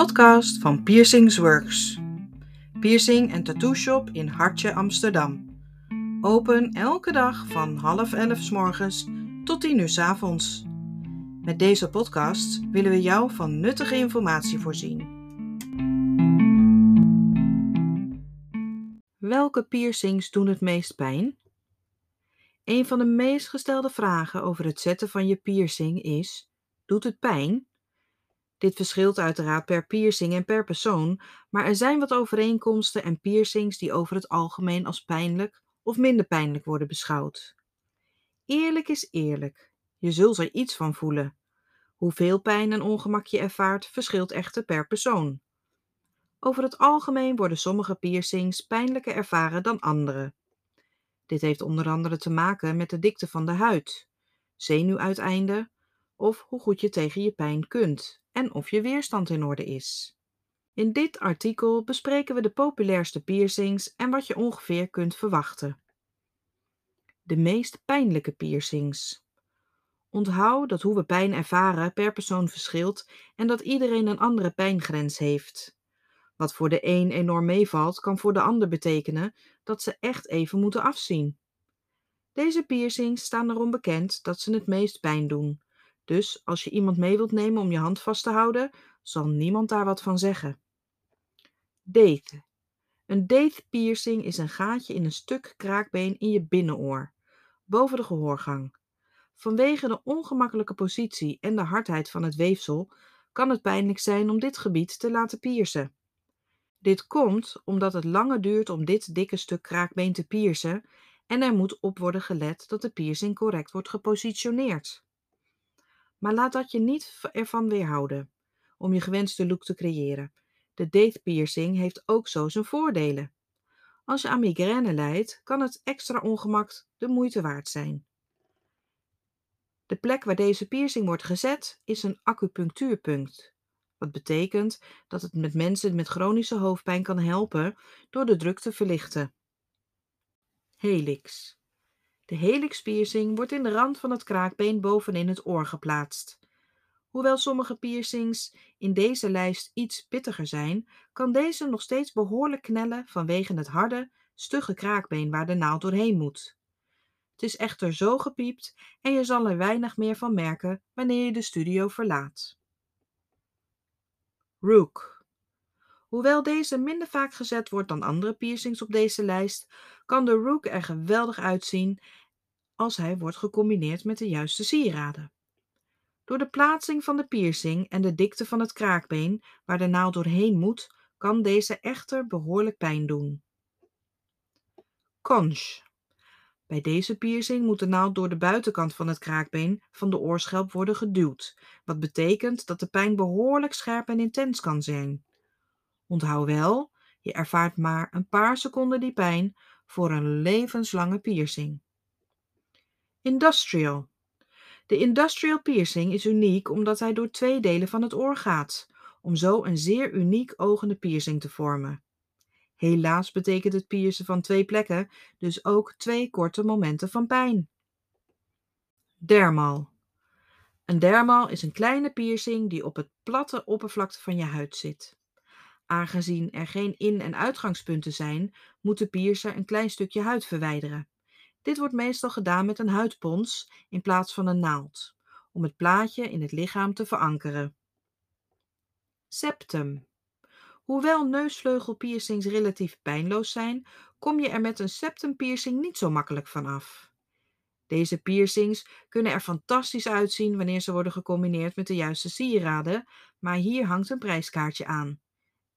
podcast van Piercings Works. Piercing en tattoo shop in Hartje, Amsterdam. Open elke dag van half elf s morgens tot tien uur s avonds. Met deze podcast willen we jou van nuttige informatie voorzien. Welke piercings doen het meest pijn? Een van de meest gestelde vragen over het zetten van je piercing is: doet het pijn? Dit verschilt uiteraard per piercing en per persoon, maar er zijn wat overeenkomsten en piercings die over het algemeen als pijnlijk of minder pijnlijk worden beschouwd. Eerlijk is eerlijk. Je zult er iets van voelen. Hoeveel pijn en ongemak je ervaart verschilt echter per persoon. Over het algemeen worden sommige piercings pijnlijker ervaren dan andere. Dit heeft onder andere te maken met de dikte van de huid, zenuwuiteinden of hoe goed je tegen je pijn kunt en of je weerstand in orde is. In dit artikel bespreken we de populairste piercings en wat je ongeveer kunt verwachten. De meest pijnlijke piercings. Onthoud dat hoe we pijn ervaren per persoon verschilt en dat iedereen een andere pijngrens heeft. Wat voor de een enorm meevalt, kan voor de ander betekenen dat ze echt even moeten afzien. Deze piercings staan erom bekend dat ze het meest pijn doen, dus als je iemand mee wilt nemen om je hand vast te houden, zal niemand daar wat van zeggen. Date. Een date piercing is een gaatje in een stuk kraakbeen in je binnenoor, boven de gehoorgang. Vanwege de ongemakkelijke positie en de hardheid van het weefsel kan het pijnlijk zijn om dit gebied te laten piercen. Dit komt omdat het langer duurt om dit dikke stuk kraakbeen te piercen en er moet op worden gelet dat de piercing correct wordt gepositioneerd. Maar laat dat je niet ervan weerhouden om je gewenste look te creëren. De date piercing heeft ook zo zijn voordelen. Als je aan migraine lijdt, kan het extra ongemak de moeite waard zijn. De plek waar deze piercing wordt gezet is een acupunctuurpunt. Wat betekent dat het met mensen met chronische hoofdpijn kan helpen door de druk te verlichten. Helix. De helix piercing wordt in de rand van het kraakbeen bovenin het oor geplaatst. Hoewel sommige piercings in deze lijst iets pittiger zijn, kan deze nog steeds behoorlijk knellen vanwege het harde, stugge kraakbeen waar de naald doorheen moet. Het is echter zo gepiept en je zal er weinig meer van merken wanneer je de studio verlaat. Rook. Hoewel deze minder vaak gezet wordt dan andere piercings op deze lijst, kan de Rook er geweldig uitzien als hij wordt gecombineerd met de juiste sieraden. Door de plaatsing van de piercing en de dikte van het kraakbeen waar de naald doorheen moet, kan deze echter behoorlijk pijn doen. Conch. Bij deze piercing moet de naald door de buitenkant van het kraakbeen van de oorschelp worden geduwd, wat betekent dat de pijn behoorlijk scherp en intens kan zijn. Onthoud wel, je ervaart maar een paar seconden die pijn voor een levenslange piercing. Industrial. De industrial piercing is uniek omdat hij door twee delen van het oor gaat, om zo een zeer uniek ogende piercing te vormen. Helaas betekent het piercen van twee plekken dus ook twee korte momenten van pijn. Dermal. Een dermal is een kleine piercing die op het platte oppervlakte van je huid zit. Aangezien er geen in- en uitgangspunten zijn, moet de piercer een klein stukje huid verwijderen. Dit wordt meestal gedaan met een huidpons in plaats van een naald, om het plaatje in het lichaam te verankeren. Septum. Hoewel neusvleugelpiercings relatief pijnloos zijn, kom je er met een septumpiercing niet zo makkelijk van af. Deze piercings kunnen er fantastisch uitzien wanneer ze worden gecombineerd met de juiste sieraden, maar hier hangt een prijskaartje aan.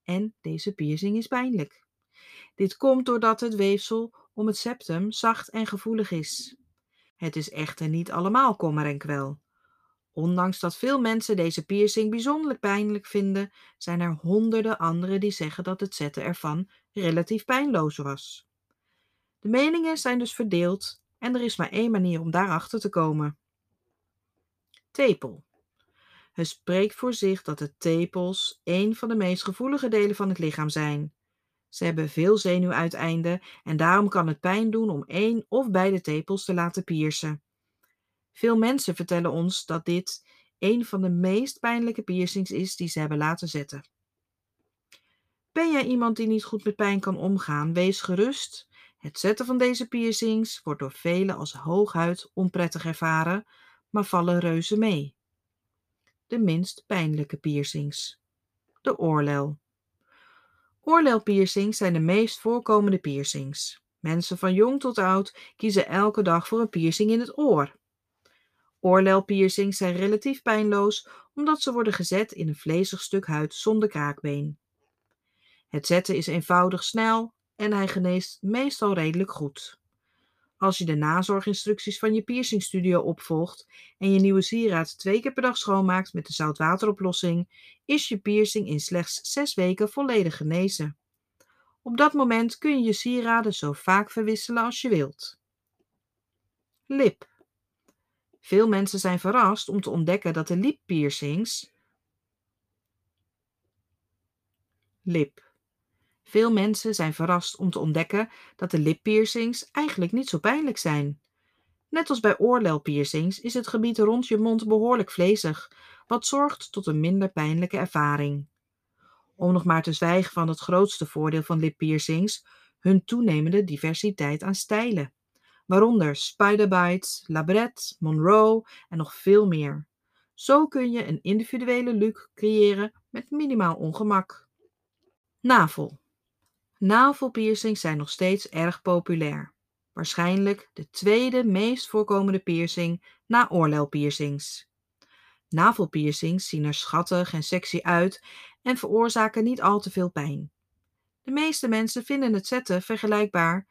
En deze piercing is pijnlijk. Dit komt doordat het weefsel om het septum zacht en gevoelig is. Het is echter niet allemaal kommer en kwel. Ondanks dat veel mensen deze piercing bijzonder pijnlijk vinden, zijn er honderden anderen die zeggen dat het zetten ervan relatief pijnloos was. De meningen zijn dus verdeeld en er is maar één manier om daarachter te komen. Tepel. Het spreekt voor zich dat de tepels een van de meest gevoelige delen van het lichaam zijn. Ze hebben veel zenuwuiteinden en daarom kan het pijn doen om één of beide tepels te laten piercen. Veel mensen vertellen ons dat dit een van de meest pijnlijke piercings is die ze hebben laten zetten. Ben jij iemand die niet goed met pijn kan omgaan? Wees gerust. Het zetten van deze piercings wordt door velen als hooguit onprettig ervaren, maar vallen reuze mee. De minst pijnlijke piercings. De oorlel. Oorlelpiercings zijn de meest voorkomende piercings. Mensen van jong tot oud kiezen elke dag voor een piercing in het oor. Oorlelpiercings zijn relatief pijnloos omdat ze worden gezet in een vlezig stuk huid zonder kraakbeen. Het zetten is eenvoudig snel en hij geneest meestal redelijk goed. Als je de nazorginstructies van je piercingstudio opvolgt en je nieuwe sieraad twee keer per dag schoonmaakt met de zoutwateroplossing, is je piercing in slechts zes weken volledig genezen. Op dat moment kun je je sieraden zo vaak verwisselen als je wilt. Lip. Veel mensen zijn verrast om te ontdekken dat de lippiercings. Lip. Veel mensen zijn verrast om te ontdekken dat de lippiercings eigenlijk niet zo pijnlijk zijn. Net als bij oorlelpiercings is het gebied rond je mond behoorlijk vlezig, wat zorgt tot een minder pijnlijke ervaring. Om nog maar te zwijgen van het grootste voordeel van lippiercings, hun toenemende diversiteit aan stijlen, waaronder Spiderbites, Labret, Monroe en nog veel meer. Zo kun je een individuele look creëren met minimaal ongemak. Navel. Navelpiercings zijn nog steeds erg populair. Waarschijnlijk de tweede meest voorkomende piercing na oorlelpiercings. Navelpiercings zien er schattig en sexy uit en veroorzaken niet al te veel pijn. De meeste mensen vinden het zetten vergelijkbaar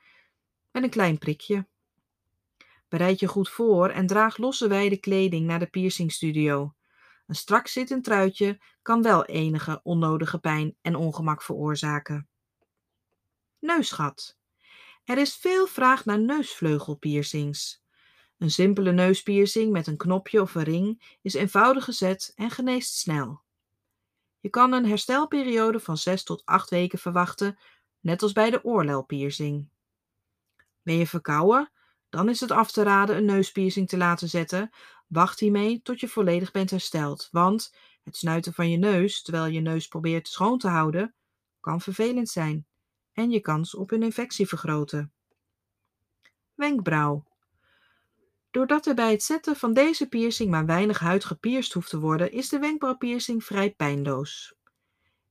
met een klein prikje. Bereid je goed voor en draag losse wijde kleding naar de piercingstudio. Een strak zittend truitje kan wel enige onnodige pijn en ongemak veroorzaken. Neusgat. Er is veel vraag naar neusvleugelpiercings. Een simpele neuspiercing met een knopje of een ring is eenvoudig gezet en geneest snel. Je kan een herstelperiode van 6 tot 8 weken verwachten, net als bij de oorlelpiercing. Ben je verkouden? Dan is het af te raden een neuspiercing te laten zetten. Wacht hiermee tot je volledig bent hersteld, want het snuiten van je neus terwijl je neus probeert schoon te houden kan vervelend zijn en je kans op een infectie vergroten. Wenkbrauw. Doordat er bij het zetten van deze piercing maar weinig huid gepierst hoeft te worden, is de wenkbrauwpiercing vrij pijnloos.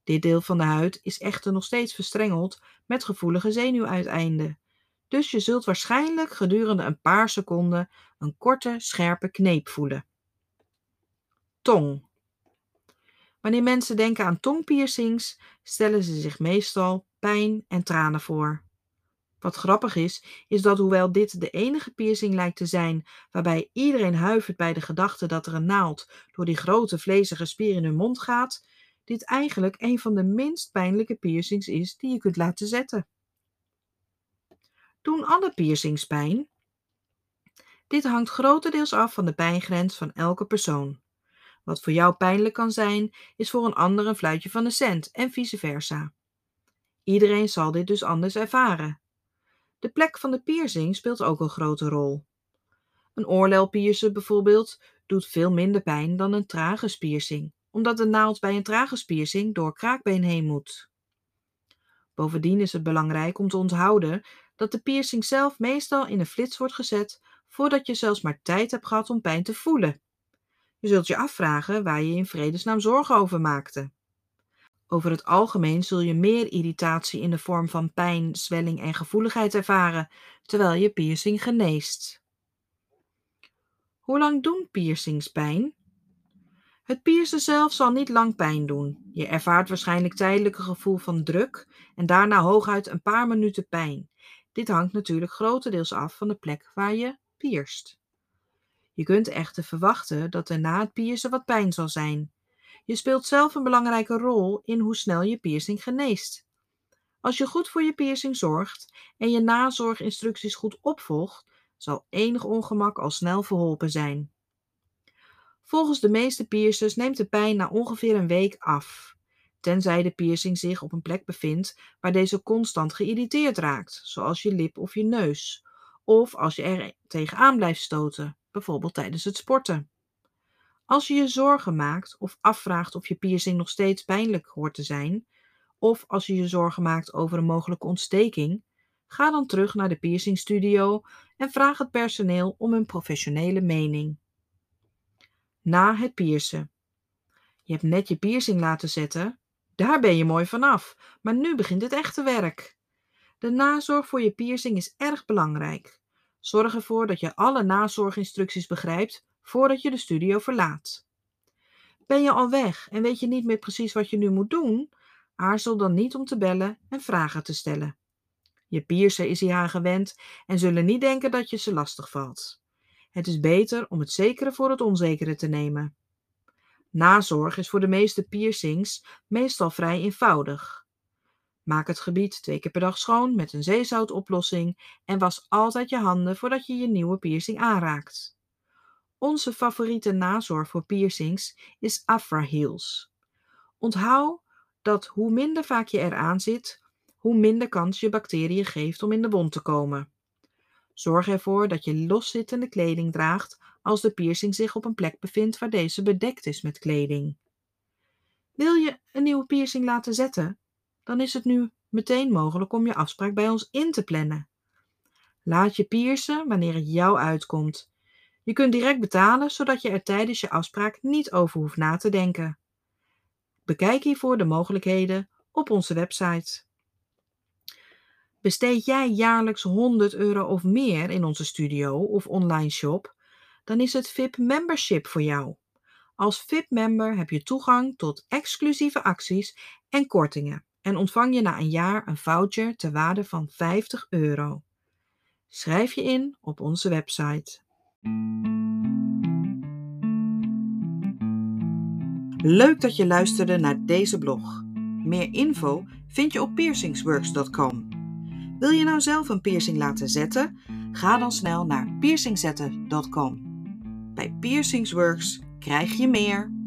Dit deel van de huid is echter nog steeds verstrengeld met gevoelige zenuwuiteinden, dus je zult waarschijnlijk gedurende een paar seconden een korte, scherpe kneep voelen. Tong. Wanneer mensen denken aan tongpiercings, stellen ze zich meestal pijn en tranen voor. Wat grappig is, is dat hoewel dit de enige piercing lijkt te zijn waarbij iedereen huivert bij de gedachte dat er een naald door die grote vlezige spier in hun mond gaat, dit eigenlijk een van de minst pijnlijke piercings is die je kunt laten zetten. Doen alle piercings pijn? Dit hangt grotendeels af van de pijngrens van elke persoon. Wat voor jou pijnlijk kan zijn, is voor een ander een fluitje van de cent en vice versa. Iedereen zal dit dus anders ervaren. De plek van de piercing speelt ook een grote rol. Een oorlelpiercing bijvoorbeeld doet veel minder pijn dan een traguspiercing, omdat de naald bij een traguspiercing door kraakbeen heen moet. Bovendien is het belangrijk om te onthouden dat de piercing zelf meestal in een flits wordt gezet voordat je zelfs maar tijd hebt gehad om pijn te voelen. Je zult je afvragen waar je in vredesnaam zorgen over maakte. Over het algemeen zul je meer irritatie in de vorm van pijn, zwelling en gevoeligheid ervaren, terwijl je piercing geneest. Hoe lang doen piercings pijn? Het piercen zelf zal niet lang pijn doen. Je ervaart waarschijnlijk tijdelijk een gevoel van druk en daarna hooguit een paar minuten pijn. Dit hangt natuurlijk grotendeels af van de plek waar je pierst. Je kunt echter verwachten dat er na het piercen wat pijn zal zijn. Je speelt zelf een belangrijke rol in hoe snel je piercing geneest. Als je goed voor je piercing zorgt en je nazorginstructies goed opvolgt, zal enig ongemak al snel verholpen zijn. Volgens de meeste piercers neemt de pijn na ongeveer een week af, tenzij de piercing zich op een plek bevindt waar deze constant geïrriteerd raakt, zoals je lip of je neus, of als je er tegenaan blijft stoten, bijvoorbeeld tijdens het sporten. Als je je zorgen maakt of afvraagt of je piercing nog steeds pijnlijk hoort te zijn, Of als je je zorgen maakt over een mogelijke ontsteking, ga dan terug naar de piercingstudio en vraag het personeel om een professionele mening. Na het piercen. Je hebt net je piercing laten zetten. Daar ben je mooi vanaf, maar nu begint het echte werk. De nazorg voor je piercing is erg belangrijk. Zorg ervoor dat je alle nazorginstructies begrijpt voordat je de studio verlaat. Ben je al weg en weet je niet meer precies wat je nu moet doen? Aarzel dan niet om te bellen en vragen te stellen. Je piercer is hier aan gewend en zullen niet denken dat je ze lastig valt. Het is beter om het zekere voor het onzekere te nemen. Nazorg is voor de meeste piercings meestal vrij eenvoudig. Maak het gebied twee keer per dag schoon met een zeezoutoplossing en was altijd je handen voordat je je nieuwe piercing aanraakt. Onze favoriete nazorg voor piercings is Afra Heals. Onthoud dat hoe minder vaak je eraan zit, hoe minder kans je bacteriën geeft om in de wond te komen. Zorg ervoor dat je loszittende kleding draagt als de piercing zich op een plek bevindt waar deze bedekt is met kleding. Wil je een nieuwe piercing laten zetten? Dan is het nu meteen mogelijk om je afspraak bij ons in te plannen. Laat je piercen wanneer het jou uitkomt. Je kunt direct betalen zodat je er tijdens je afspraak niet over hoeft na te denken. Bekijk hiervoor de mogelijkheden op onze website. Besteed jij jaarlijks 100 euro of meer in onze studio of online shop, dan is het VIP Membership voor jou. Als VIP-member heb je toegang tot exclusieve acties en kortingen en ontvang je na een jaar een voucher ter waarde van 50 euro. Schrijf je in op onze website. Leuk dat je luisterde naar deze blog. Meer info vind je op piercingsworks.com. Wil je nou zelf een piercing laten zetten? Ga dan snel naar piercingzetten.com. Bij Piercingsworks krijg je meer.